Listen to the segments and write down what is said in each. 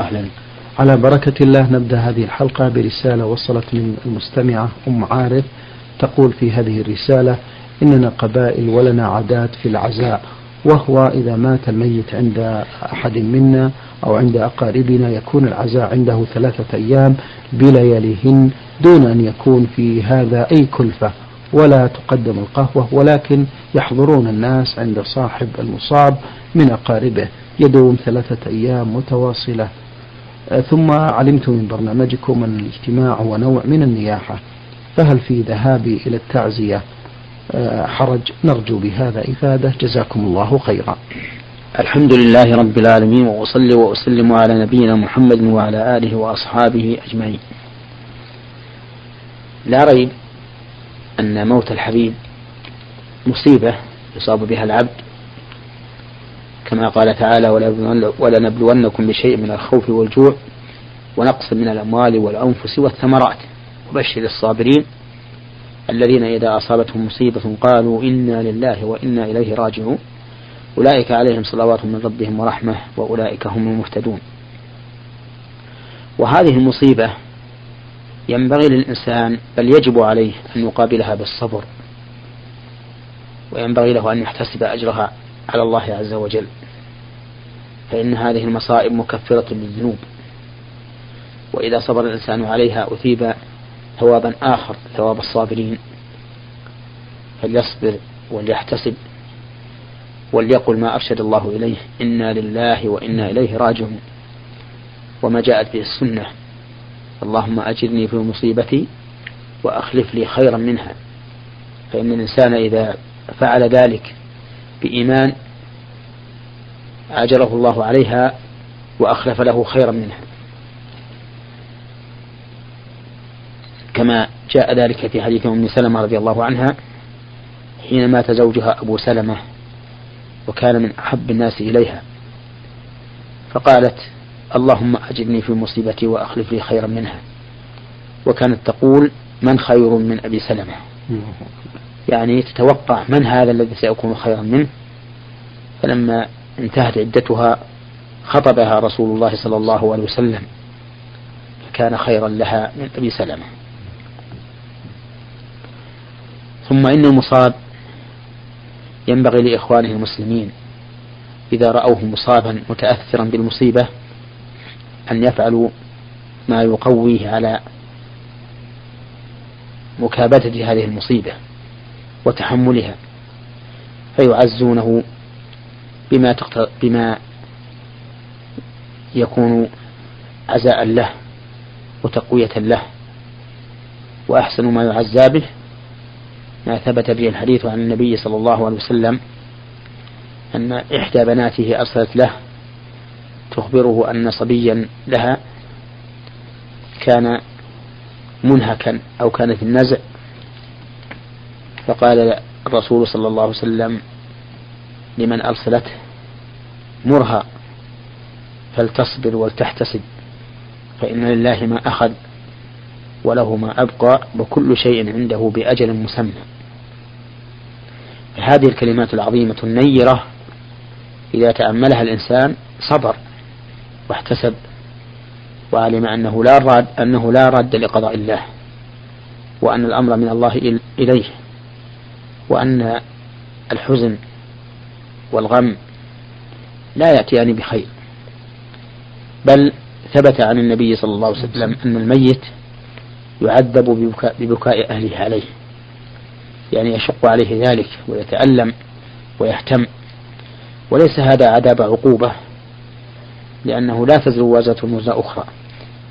أهلا. على بركة الله نبدأ هذه الحلقة برسالة وصلت من المستمعة أم عارف تقول في هذه الرسالة إننا قبائل ولنا عادات في العزاء وهو إذا مات الميت عند أحد منا أو عند أقاربنا يكون العزاء عنده ثلاثة أيام بلياليهن دون أن يكون في هذا أي كلفة ولا تقدم القهوة ولكن يحضرون الناس عند صاحب المصاب من أقاربه يدوم ثلاثة أيام متواصلة. ثم علمت من برنامجكم أن الاجتماع هو نوع من النياحة فهل في ذهابي إلى التعزية آه، حرج نرجو بهذا إفادة؟ جزاكم الله خيرا. الحمد لله رب العالمين وأصلي وأسلم على نبينا محمد وعلى آله وأصحابه أجمعين. لا ريب أن موت الحبيب مصيبة يصاب بها العبد كما قال تعالى ولنبلونكم بشيء من الخوف والجوع ونقص من الأموال والأنفس والثمرات وبشر الصابرين الذين إذا أصابتهم مصيبة قالوا إنا لله وإنا إليه راجعون أولئك عليهم صلوات من ربهم ورحمة وأولئك هم المهتدون. وهذه المصيبة ينبغي للإنسان بل يجب عليه أن يقابلها بالصبر وينبغي له أن يحتسب أجرها. على الله عز وجل. فإن هذه المصائب مكفرة للذنوب وإذا صبر الإنسان عليها أثيب ثوابا آخر ثواب الصابرين. فليصبر وليحتسب وليقل ما أرشد الله إليه. إنا لله وإنا إليه راجعون. وما جاءت به السنة. اللهم أجرني في مصيبتي وأخلف لي خيرا منها. فإن الإنسان إذا فعل ذلك بإيمان أجره الله عليها وأخلف له خيرا منها. كما جاء ذلك في حديث أم سلمة رضي الله عنها حين مات زوجها أبو سلمة وكان من أحب الناس إليها. فقالت اللهم أجرني في مصيبتي وأخلف لي خيرا منها. وكانت تقول من خير من أبي سلمة؟ يعني تتوقع من هذا الذي سيكون خيرا منه. فلما انتهت عدتها خطبها رسول الله صلى الله عليه وسلم فكان خيرا لها من أبي سلمة. ثم إن المصاب ينبغي لإخوانه المسلمين إذا رأوه مصابا متأثرا بالمصيبة أن يفعلوا ما يقويه على مكابدة هذه المصيبة. وتحملها فيعزونه بما بما يكون عزاء له وتقوية له. وأحسن ما يعزى به ما ثبت به الحديث عن النبي صلى الله عليه وسلم أن إحدى بناته أرسلت له تخبره أن صبيا لها كان منهكا أو كان في النزع فقال الرسول صلى الله عليه وسلم لمن أرسلته مرها فلتصبر ولتحتسب فإن لله ما أخذ وله ما أبقى وكل شيء عنده بأجل مسمى. هذه الكلمات العظيمة النيرة إذا تأملها الإنسان صبر واحتسب وعلم أنه لا راد أنه لا راد لقضاء الله وأن الأمر من الله إليه. وأن الحزن والغم لا يأتيان بخير. بل ثبت عن النبي صلى الله عليه وسلم أن الميت يعذب ببكاء, ببكاء أهله عليه. يعني يشق عليه ذلك ويتألم ويهتم. وليس هذا عذاب عقوبة لأنه لا تزر وازرة وزر أخرى.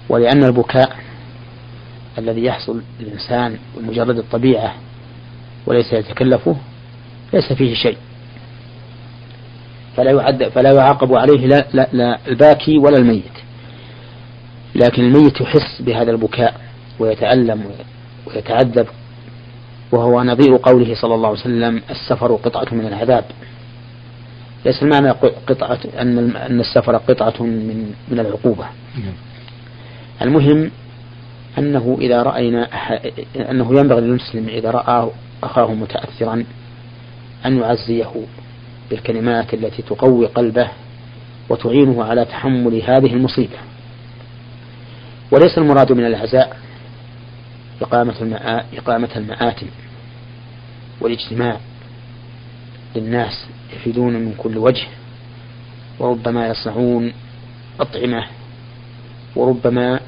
ولأن البكاء الذي يحصل للإنسان بمجرد الطبيعة وليس يتكلفه ليس فيه شيء. فلا يعد فلا يعاقب عليه لا, لا, لا الباكي ولا الميت. لكن الميت يحس بهذا البكاء ويتألم ويتعذب وهو نظير قوله صلى الله عليه وسلم السفر قطعة من العذاب. ليس المعنى قطعة أن أن السفر قطعة من من العقوبة. المهم أنه إذا رأينا أنه ينبغي للمسلم إذا رأى أخاه متأثرا أن يعزيه بالكلمات التي تقوي قلبه وتعينه على تحمل هذه المصيبة وليس المراد من العزاء إقامة. إقامة المآتم والاجتماع للناس يفيدون من كل وجه وربما يصنعون أطعمة وربما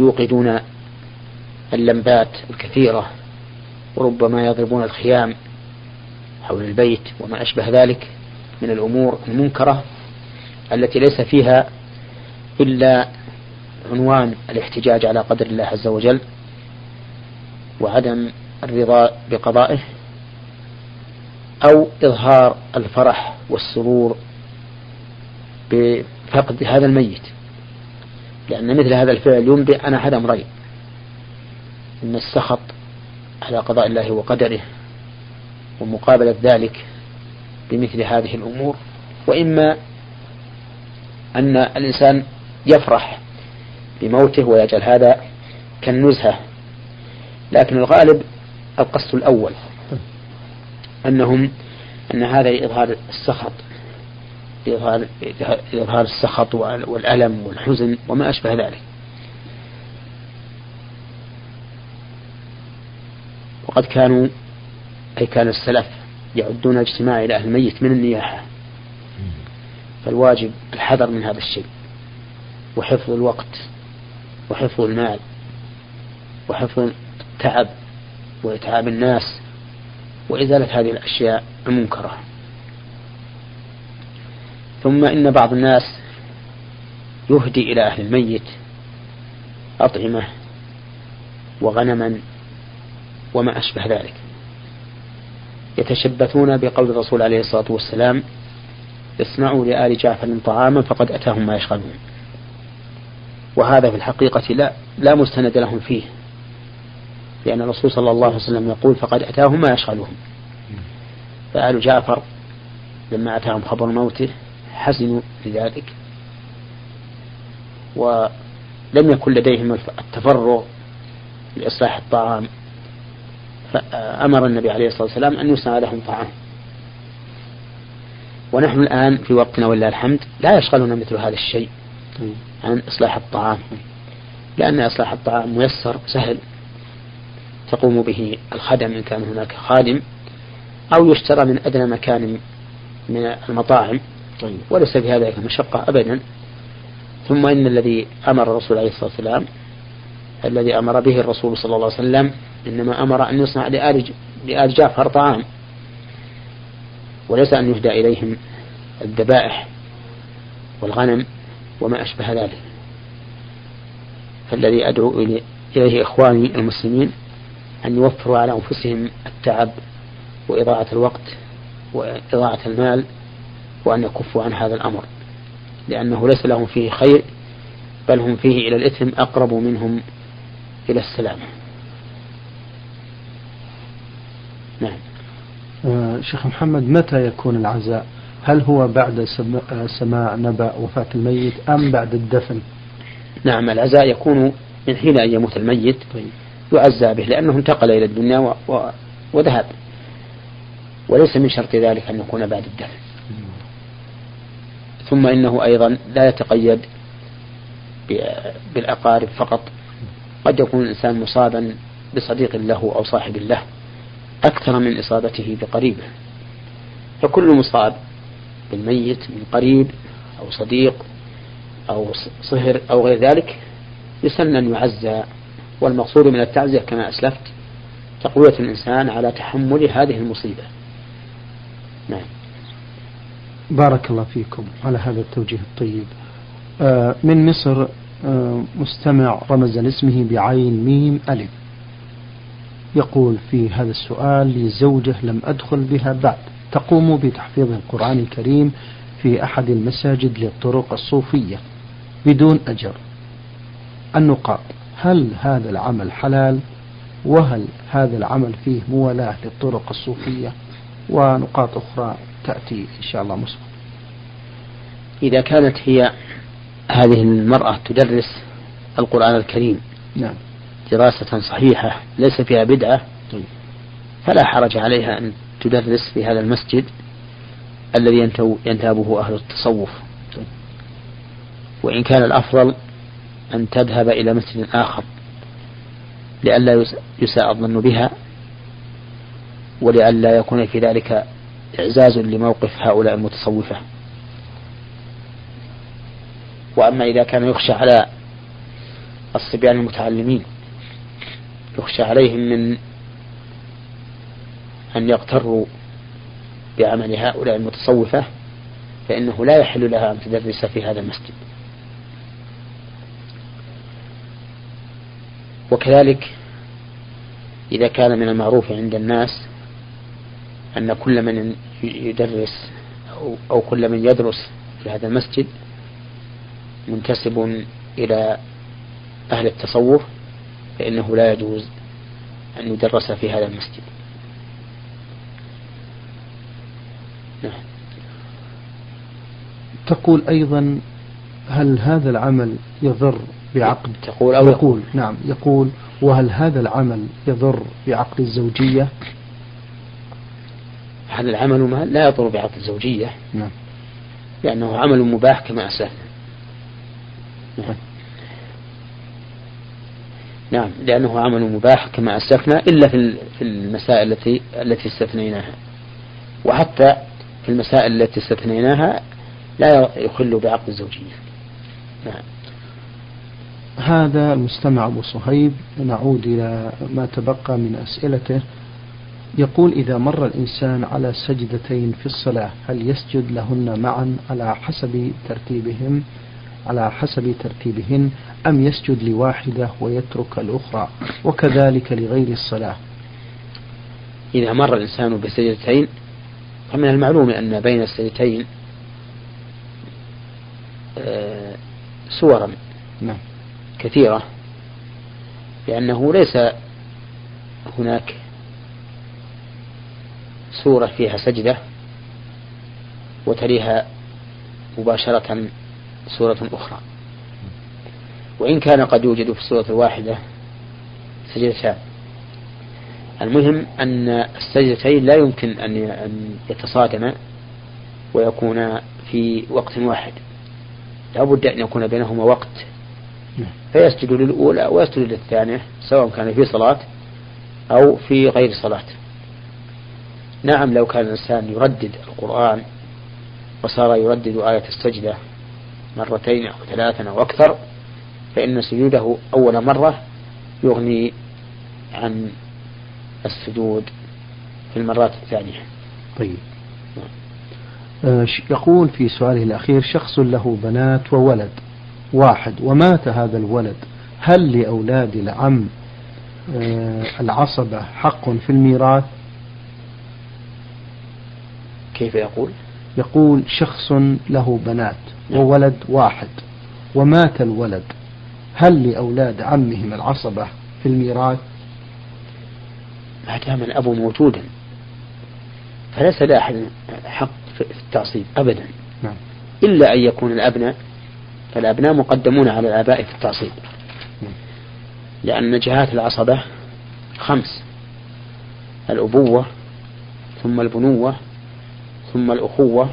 يوقدون اللمبات الكثيرة وربما يضربون الخيام حول البيت وما أشبه ذلك من الأمور المنكرة التي ليس فيها إلا عنوان الاحتجاج على قدر الله عز وجل وعدم الرضا بقضائه أو إظهار الفرح والسرور بفقد هذا الميت. لأن مثل هذا الفعل ينبئ عن أحد أمرين أن السخط على قضاء الله وقدره ومقابلة ذلك بمثل هذه الأمور. وإما أن الإنسان يفرح بموته ويجعل هذا كالنزهة. لكن الغالب القصد الأول أنهم أن هذا إظهار السخط لإظهار لإظهار السخط والألم والحزن وما أشبه ذلك. وقد كانوا أي كان السلف يعدون الاجتماع إلى أهل الميت من النياحة. فالواجب الحذر من هذا الشيء وحفظ الوقت وحفظ المال وحفظ التعب وإتعاب الناس وإزالة هذه الأشياء المنكرة. ثم إن بعض الناس يهدي إلى أهل الميت أطعمة وغنما وما أشبه ذلك. يتشبثون بقول الرسول عليه الصلاة والسلام اصنعوا لآل جعفر طعاما فقد أتاهم ما يشغلون. وهذا في الحقيقة لا لا مستند لهم فيه لأن الرسول صلى الله عليه وسلم يقول فقد أتاهم ما يشغلهم. فآل جعفر لما أتاهم خبر موته حزنوا لذلك ولم يكن لديهم التفرغ لإصلاح الطعام. فأمر النبي عليه الصلاة والسلام أن يصنع لهم طعام ونحن الآن في وقتنا ولله الحمد لا يشغلنا مثل هذا الشيء عن إصلاح الطعام. لأن إصلاح الطعام ميسر سهل. تقوم به الخدم إن كان هناك خادم أو يشترى من أدنى مكان من المطاعم. طيب. وليس في هذا مشقة أبدا. ثم إن الذي أمر الرسول عليه الصلاة والسلام الذي أمر به الرسول صلى الله عليه وسلم إنما أمر أن يصنع لآل لآل جعفر طعام. وليس أن يهدى إليهم الذبائح والغنم وما أشبه ذلك. فالذي أدعو إليه إخواني المسلمين أن يوفروا على أنفسهم التعب وإضاعة الوقت وإضاعة المال وأن يكفوا عن هذا الأمر لأنه ليس لهم فيه خير بل هم فيه إلى الإثم أقرب منهم إلى السلامة نعم. آه شيخ محمد متى يكون العزاء؟ هل هو بعد سماع نبأ وفاة الميت أم بعد الدفن؟ نعم العزاء يكون من حين أن يموت الميت طيب. يعزى به لأنه انتقل إلى الدنيا و... و... وذهب. وليس من شرط ذلك أن يكون بعد الدفن. ثم إنه أيضا لا يتقيد بالأقارب فقط. قد يكون الإنسان مصابا بصديق له أو صاحب له أكثر من إصابته بقريبة. فكل مصاب بالميت من قريب أو صديق أو صهر أو غير ذلك يسن أن يعزى والمقصود من التعزية كما أسلفت تقوية الإنسان على تحمل هذه المصيبة. نعم. بارك الله فيكم على هذا التوجيه الطيب. آه من مصر مستمع رمز لاسمه بعين ميم ألف. يقول في هذا السؤال لزوجة لم أدخل بها بعد. تقوم بتحفيظ القرآن الكريم في أحد المساجد للطرق الصوفية بدون أجر. النقاط هل هذا العمل حلال؟ وهل هذا العمل فيه موالاة للطرق الصوفية؟ ونقاط أخرى تأتي إن شاء الله مسبقا. إذا كانت هي هذه المرأة تدرس القرآن الكريم. نعم. دراسة صحيحة ليس فيها بدعة. طيب. فلا حرج عليها أن تدرس في هذا المسجد الذي ينتابه أهل التصوف. طيب. وإن كان الأفضل أن تذهب إلى مسجد آخر لئلا يساء الظن بها ولئلا يكون في ذلك إعزاز لموقف هؤلاء المتصوفة. وأما إذا كان يخشى على الصبيان المتعلمين يخشى عليهم من أن يغتروا بعمل هؤلاء المتصوفة فإنه لا يحل لها أن تدرس في هذا المسجد. وكذلك إذا كان من المعروف عند الناس أن كل من يدرس أو, أو كل من يدرس في هذا المسجد منتسب إلى أهل التصوف فإنه لا يجوز أن يدرس في هذا المسجد. نعم. تقول أيضا هل هذا العمل يضر بعقد؟ تقول أو يقول. نعم يقول وهل هذا العمل يضر بعقد الزوجية؟ هذا العمل ما لا يضر بعقد الزوجية. نعم. لأنه عمل مباح كما أسلفنا نعم. نعم لأنه عمل مباح كما أسلفنا إلا في المسائل التي التي استثنيناها. وحتى في المسائل التي استثنيناها لا يخل بعقد الزوجية. نعم. هذا المستمع أبو صهيب نعود إلى ما تبقى من أسئلته. يقول إذا مر الإنسان على سجدتين في الصلاة هل يسجد لهن معا على حسب ترتيبهم؟ على حسب ترتيبهن أم يسجد لواحدة ويترك الأخرى وكذلك لغير الصلاة إذا مر الإنسان بسجدتين فمن المعلوم أن بين السجدتين آه، سورا نعم. كثيرة لأنه ليس هناك سورة فيها سجدة وتليها مباشرة سورة أخرى. وإن كان قد يوجد في السورة الواحدة سجدتان المهم أن السجدتين لا يمكن أن يتصادما ويكونا في وقت واحد. لا بد أن يكون بينهما وقت. فيسجد للأولى ويسجد للثانية سواء كان في صلاة أو في غير صلاة. نعم لو كان الإنسان يردد القرآن وصار يردد آية السجدة مرتين أو ثلاثا أو أكثر فإن سجوده أول مرة يغني عن السجود في المرات الثانية. طيب. آه، يقول في سؤاله الأخير شخص له بنات وولد واحد ومات هذا الولد هل لأولاد العم آه، العصبة حق في الميراث؟ كيف يقول؟ يقول شخص له بنات. وولد واحد ومات الولد هل لأولاد عمهم العصبة في الميراث ما دام الأب موجودا فليس لأحد حق في التعصيب أبدا نعم. إلا أن يكون الأبناء فالأبناء مقدمون على الآباء في التعصيب نعم. لأن جهات العصبة خمس الأبوة ثم البنوة ثم الأخوة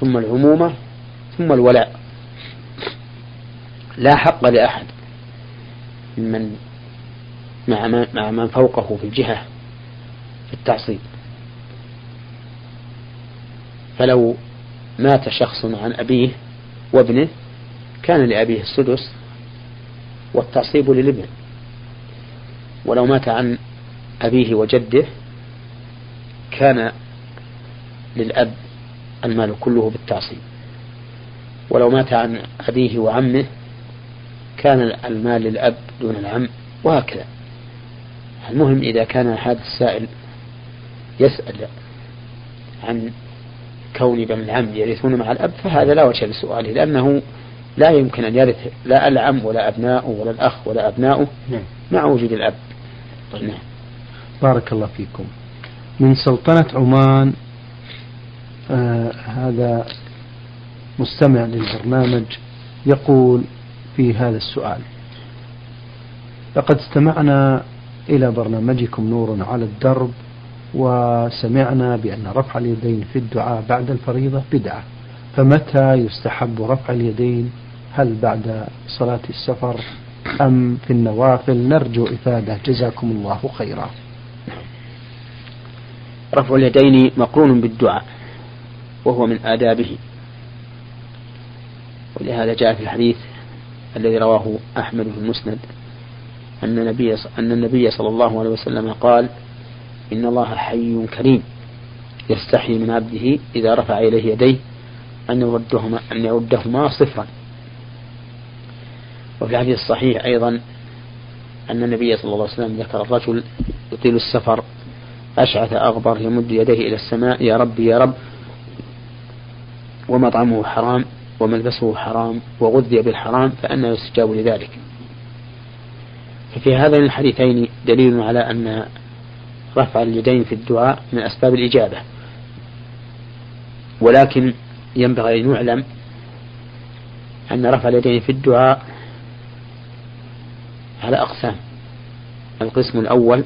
ثم العمومة ثم الولاء. لا حق لأحد من مع مع من فوقه في الجهة في التعصيب. فلو مات شخص عن أبيه وابنه كان لأبيه السدس والتعصيب للابن. ولو مات عن أبيه وجده كان للأب المال كله بالتعصيب ولو مات عن أبيه وعمه كان المال للأب دون العم وهكذا المهم إذا كان هذا السائل يسأل عن كون بني العم يرثون مع الأب فهذا لا وجه لسؤاله لأنه لا يمكن أن يرث لا العم ولا أبناؤه ولا الأخ ولا أبناؤه نعم. مع وجود الأب طيب. نعم. بارك الله فيكم من سلطنة عمان آه هذا مستمع للبرنامج يقول في هذا السؤال. لقد استمعنا إلى برنامجكم نور على الدرب وسمعنا بأن رفع اليدين في الدعاء بعد الفريضة بدعة. فمتى يستحب رفع اليدين؟ هل بعد صلاة السفر أم في النوافل؟ نرجو إفادة. جزاكم الله خيرا. رفع اليدين مقرون بالدعاء. وهو من آدابه. ولهذا جاء في الحديث الذي رواه أحمد في المسند أن النبي أن النبي صلى الله عليه وسلم قال إن الله حي كريم يستحي من عبده إذا رفع إليه يديه أن يردهما أن يردهما صفرا. وفي الحديث الصحيح أيضا أن النبي صلى الله عليه وسلم ذكر الرجل يطيل السفر أشعث أغبر يمد يديه إلى السماء يا ربي يا رب ومطعمه حرام وملبسه حرام وغذي بالحرام فأنا يستجاب لذلك. ففي هذين الحديثين دليل على أن رفع اليدين في الدعاء من أسباب الإجابة. ولكن ينبغي أن يعلم أن رفع اليدين في الدعاء على أقسام. القسم الأول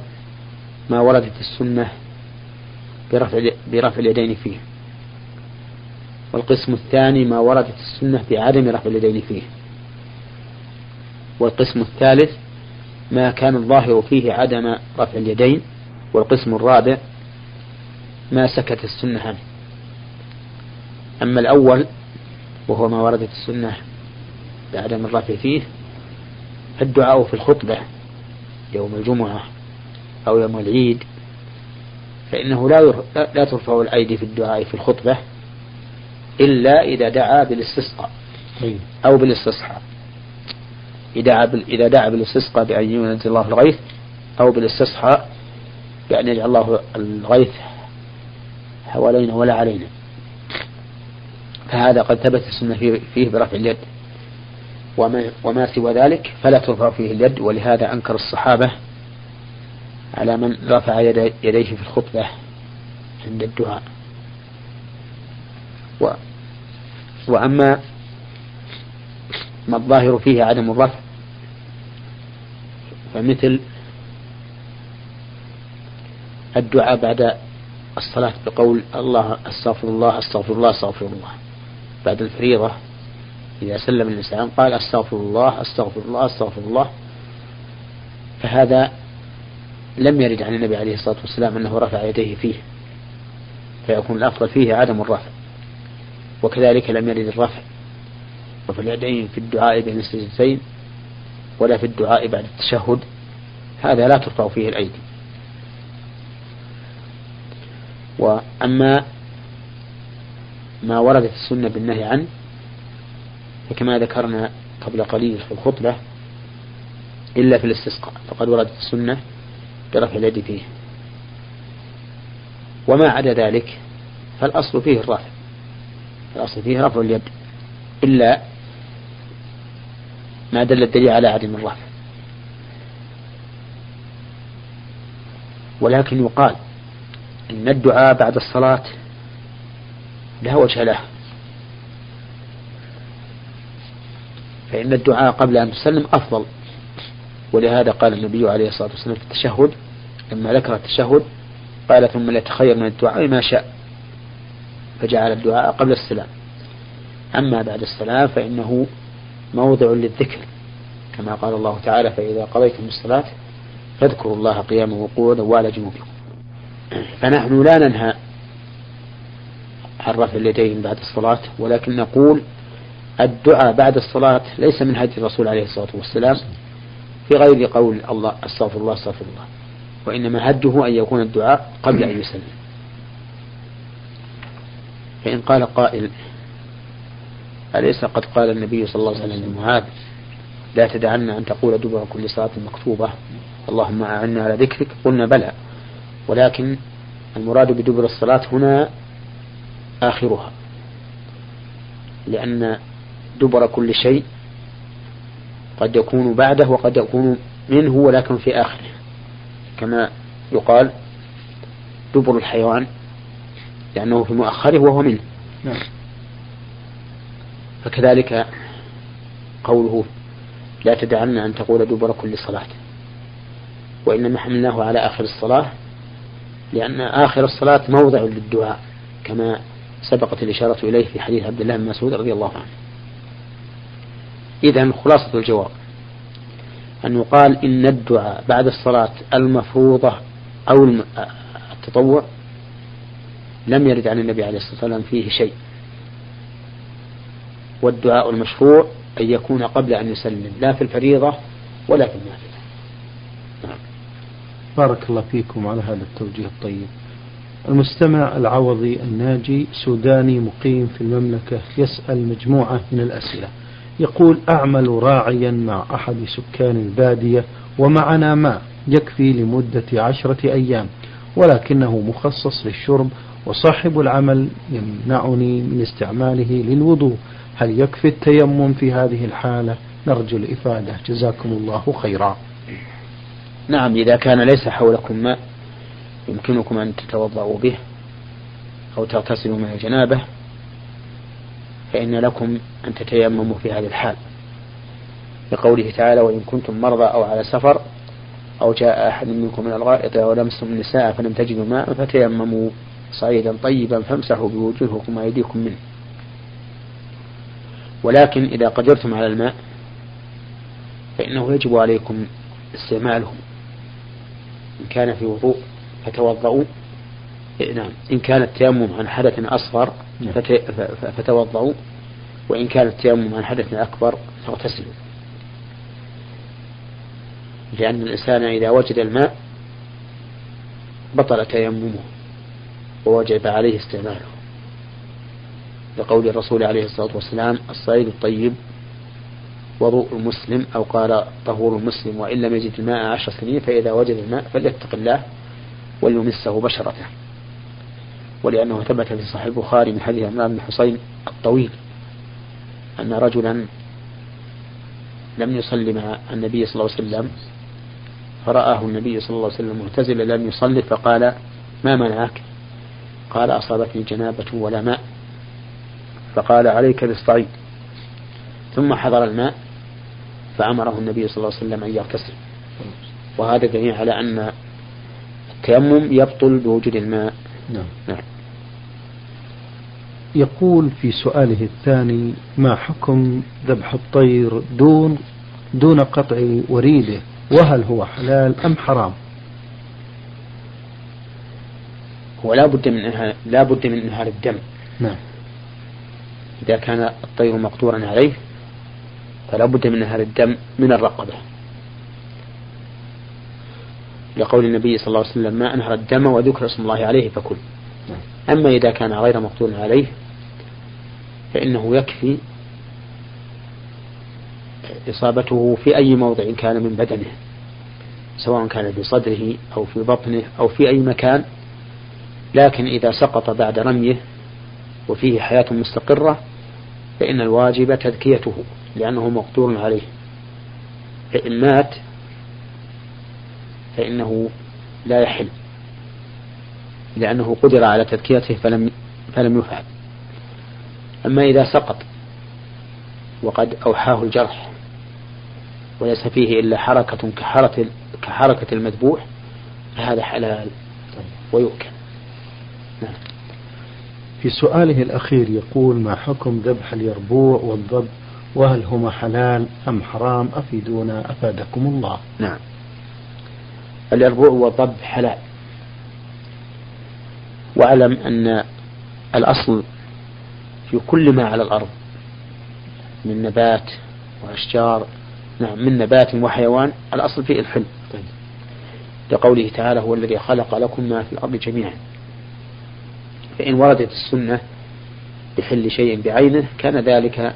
ما وردت السنة برفع برفع اليدين فيه. والقسم الثاني ما وردت السنة بعدم رفع اليدين فيه. والقسم الثالث ما كان الظاهر فيه عدم رفع اليدين. والقسم الرابع ما سكت السنة عنه. أما الأول وهو ما وردت السنة بعدم الرفع فيه الدعاء في الخطبة يوم الجمعة أو يوم العيد فإنه لا لا ترفع الأيدي في الدعاء في الخطبة. إلا إذا دعا بالاستسقاء أو بالاستصحاء إذا إذا دعا بالاستسقاء بأن ينزل الله الغيث أو بالاستصحاء بأن يجعل الله الغيث حوالينا ولا علينا. فهذا قد ثبت السنة فيه برفع اليد. وما, وما سوى ذلك فلا ترفع فيه اليد ولهذا أنكر الصحابة على من رفع يديه في الخطبة عند الدعاء. و وأما ما الظاهر فيه عدم الرفع فمثل الدعاء بعد الصلاة بقول الله أستغفر الله أستغفر الله أستغفر الله. بعد الفريضة إذا سلم الإنسان قال أستغفر الله أستغفر الله أستغفر الله. فهذا لم يرد عن النبي عليه الصلاة والسلام أنه رفع يديه فيه. فيكون الأفضل فيه عدم الرفع. وكذلك لم يرد الرفع. وفي اليدين في الدعاء بين السجدتين ولا في الدعاء بعد التشهد. هذا لا ترفع فيه الأيدي. وأما ما وردت السنة بالنهي عنه فكما ذكرنا قبل قليل في الخطبة إلا في الاستسقاء فقد وردت السنة برفع اليد فيه. وما عدا ذلك فالأصل فيه الرفع. الأصل فيه رفع اليد إلا ما دل الدليل على عدم الرفع. ولكن يقال إن الدعاء بعد الصلاة لا وجه له فإن الدعاء قبل أن تسلم أفضل. ولهذا قال النبي عليه الصلاة والسلام في التشهد لما ذكر التشهد قال ثم ليتخير من الدعاء ما شاء. فجعل الدعاء قبل السلام. أما بعد السلام فإنه موضع للذكر كما قال الله تعالى فإذا قضيتم الصلاة فاذكروا الله قياما وقعودا وعلى جنوبكم. فنحن لا ننهى عن رفع اليدين بعد الصلاة ولكن نقول الدعاء بعد الصلاة ليس من هدي الرسول عليه الصلاة والسلام في غير قول الله أستغفر الله أستغفر الله. وإنما هده أن يكون الدعاء قبل أن يسلم. فإن قال قائل أليس قد قال النبي صلى الله عليه وسلم لمعاذ لا تدعن أن تقول دبر كل صلاة مكتوبة. اللهم أعنا على ذكرك. قلنا بلى. ولكن المراد بدبر الصلاة هنا آخرها. لأن دبر كل شيء قد يكون بعده وقد يكون منه ولكن في آخره. كما يقال دبر الحيوان لأنه في مؤخره وهو منه. نعم. فكذلك قوله لا تدعن أن تقول دبر كل صلاة. وإنما حملناه على آخر الصلاة لأن آخر الصلاة موضع للدعاء كما سبقت الإشارة إليه في حديث عبد الله بن مسعود رضي الله عنه. إذا خلاصة الجواب. أن يقال إن الدعاء بعد الصلاة المفروضة أو التطوع لم يرد عن النبي عليه الصلاة والسلام فيه شيء. والدعاء المشروع أن يكون قبل أن يسلم لا في الفريضة ولا في النافلة. نعم. بارك الله فيكم على هذا التوجيه الطيب. المستمع العوضي الناجي سوداني مقيم في المملكة يسأل مجموعة من الأسئلة. يقول أعمل راعيا مع أحد سكان البادية ومعنا ماء يكفي لمدة عشرة أيام. ولكنه مخصص للشرب وصاحب العمل يمنعني من استعماله للوضوء. هل يكفي التيمم في هذه الحالة؟ نرجو الإفادة. جزاكم الله خيرا. نعم إذا كان ليس حولكم ماء يمكنكم أن تتوضأوا به أو تغتسلوا من الجنابة فإن لكم أن تتيمموا في هذه الحال. لقوله تعالى وإن كنتم مرضى أو على سفر أو جاء أحد منكم من الغائط أو لمستم النساء فلم تجدوا ماء فتيمموا صعيدا طيبا فامسحوا بوجوهكم وأيديكم منه. ولكن إذا قدرتم على الماء فإنه يجب عليكم استعماله. إن كان في وضوء فتوضؤوا. نعم. إن كان التيمم عن حدث أصغر نعم. فتوضؤوا. وإن كان التيمم عن حدث أكبر فاغتسلوا. لأن الإنسان إذا وجد الماء بطل تيممه ووجب عليه استعماله. لقول الرسول عليه الصلاة والسلام الصعيد الطيب وضوء المسلم. أو قال طهور المسلم وإن لم يجد الماء عشر سنين فإذا وجد الماء فليتق الله وليمسه بشرته. ولأنه ثبت في صحيح البخاري من حديث عمران بن حصين الطويل أن رجلا لم يصلي مع النبي صلى الله عليه وسلم فرآه النبي صلى الله عليه وسلم معتزلا لم يصلي فقال ما منعك؟ قال أصابتني جنابة ولا ماء. فقال عليك بالصعيد ثم حضر الماء فأمره النبي صلى الله عليه وسلم أن يغتسل. وهذا دليل على أن التيمم يبطل بوجود الماء. نعم. نعم. يقول في سؤاله الثاني ما حكم ذبح الطير دون دون قطع وريده؟ وهل هو حلال أم حرام؟ هو لا بد من لا بد من انهار الدم. نعم. إذا كان الطير مقدورا عليه فلا بد من انهار الدم من الرقبة. لقول النبي صلى الله عليه وسلم ما أنهر الدم وذكر اسم الله عليه فكل. نعم. أما إذا كان غير مقدور عليه فإنه يكفي إصابته في أي موضع كان من بدنه سواء كان في صدره أو في بطنه أو في أي مكان لكن إذا سقط بعد رميه وفيه حياة مستقرة فإن الواجب تذكيته لأنه مقدور عليه فإن مات فإنه لا يحل لأنه قدر على تذكيته فلم فلم يفعل. أما إذا سقط وقد أوحاه الجرح وليس فيه إلا حركة كحركة كحركة المذبوح فهذا حلال. ويؤكل. نعم. في سؤاله الأخير يقول ما حكم ذبح اليربوع والضب؟ وهل هما حلال أم حرام؟ أفيدونا أفادكم الله. نعم. اليربوع والضب حلال. واعلم أن الأصل في كل ما على الأرض من نبات وأشجار نعم من نبات وحيوان الأصل فيه الحل طيب. لقوله تعالى هو الذي خلق لكم ما في الأرض جميعا. فإن وردت السنة بحل شيء بعينه كان ذلك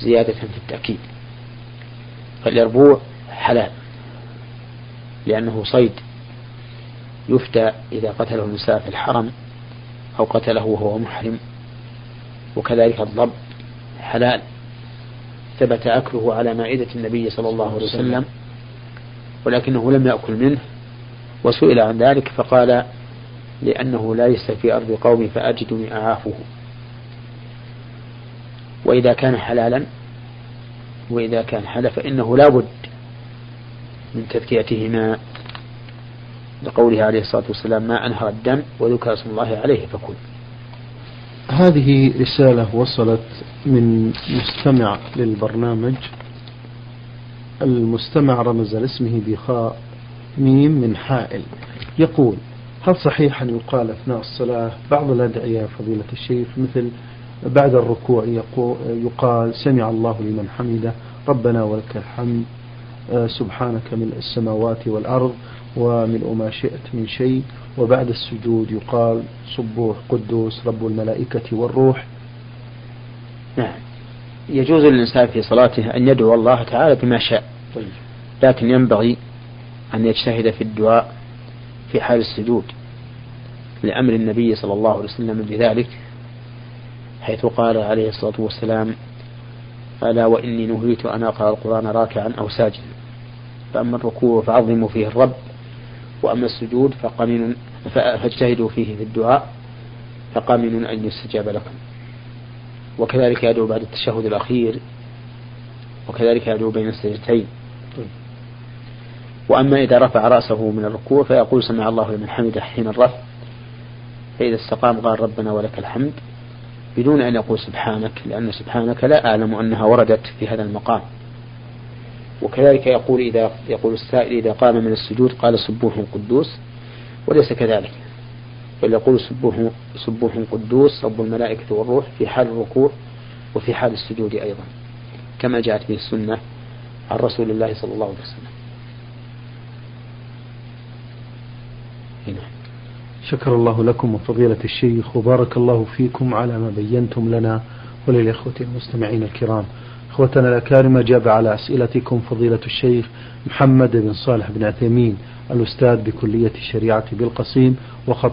زيادة في التأكيد. فاليربوع حلال لأنه صيد يفتى إذا قتله النساء في الحرم أو قتله وهو محرم وكذلك الضب حلال. ثبت أكله على مائدة النبي صلى الله عليه وسلم ولكنه لم يأكل منه وسئل عن ذلك فقال لأنه ليس في أرض قومي فأجدني أعافه وإذا كان حلالا وإذا كان حلا فإنه لا بد من تذكيتهما لقوله عليه الصلاة والسلام ما أنهر الدم وذكر اسم الله عليه فكل. هذه رسالة وصلت من مستمع للبرنامج المستمع رمز لاسمه بخاء ميم من حائل. يقول هل صحيح أن يقال أثناء الصلاة بعض الأدعية فضيلة الشيخ مثل بعد الركوع يقال سمع الله لمن حمده ربنا ولك الحمد آه، سبحانك ملء السماوات والأرض وملء ما شئت من شيء. وبعد السجود يقال صبوح قدوس رب الملائكة والروح. نعم. يجوز للإنسان في صلاته أن يدعو الله تعالى بما شاء. طيب. لكن ينبغي أن يجتهد في الدعاء في حال السجود لأمر النبي صلى الله عليه وسلم بذلك حيث قال عليه الصلاة والسلام ألا وإني نهيت أن أقرأ القرآن راكعا أو ساجدا فأما الركوع فعظموا فيه الرب وأما السجود فقمن فاجتهدوا فيه في الدعاء فقامن أن يستجاب لكم. وكذلك يدعو بعد التشهد الأخير وكذلك يدعو بين السجدتين. وأما إذا رفع رأسه من الركوع فيقول سمع الله لمن حمده حين الرفع. فإذا استقام قال ربنا ولك الحمد. بدون أن يقول سبحانك لأن سبحانك لا أعلم أنها وردت في هذا المقام. وكذلك يقول إذا يقول السائل إذا قام من السجود قال سبوح قدوس وليس كذلك. بل يقول سبوح سبوح قدوس رب الملائكة والروح في حال الركوع وفي حال السجود أيضا. كما جاءت به السنة عن رسول الله صلى الله عليه وسلم. هنا. شكر الله لكم وفضيلة الشيخ وبارك الله فيكم على ما بينتم لنا وللإخوة المستمعين الكرام. إخوتنا الأكارم أجاب على أسئلتكم فضيلة الشيخ محمد بن صالح بن عثيمين الأستاذ بكلية الشريعة بالقصيم وخطأ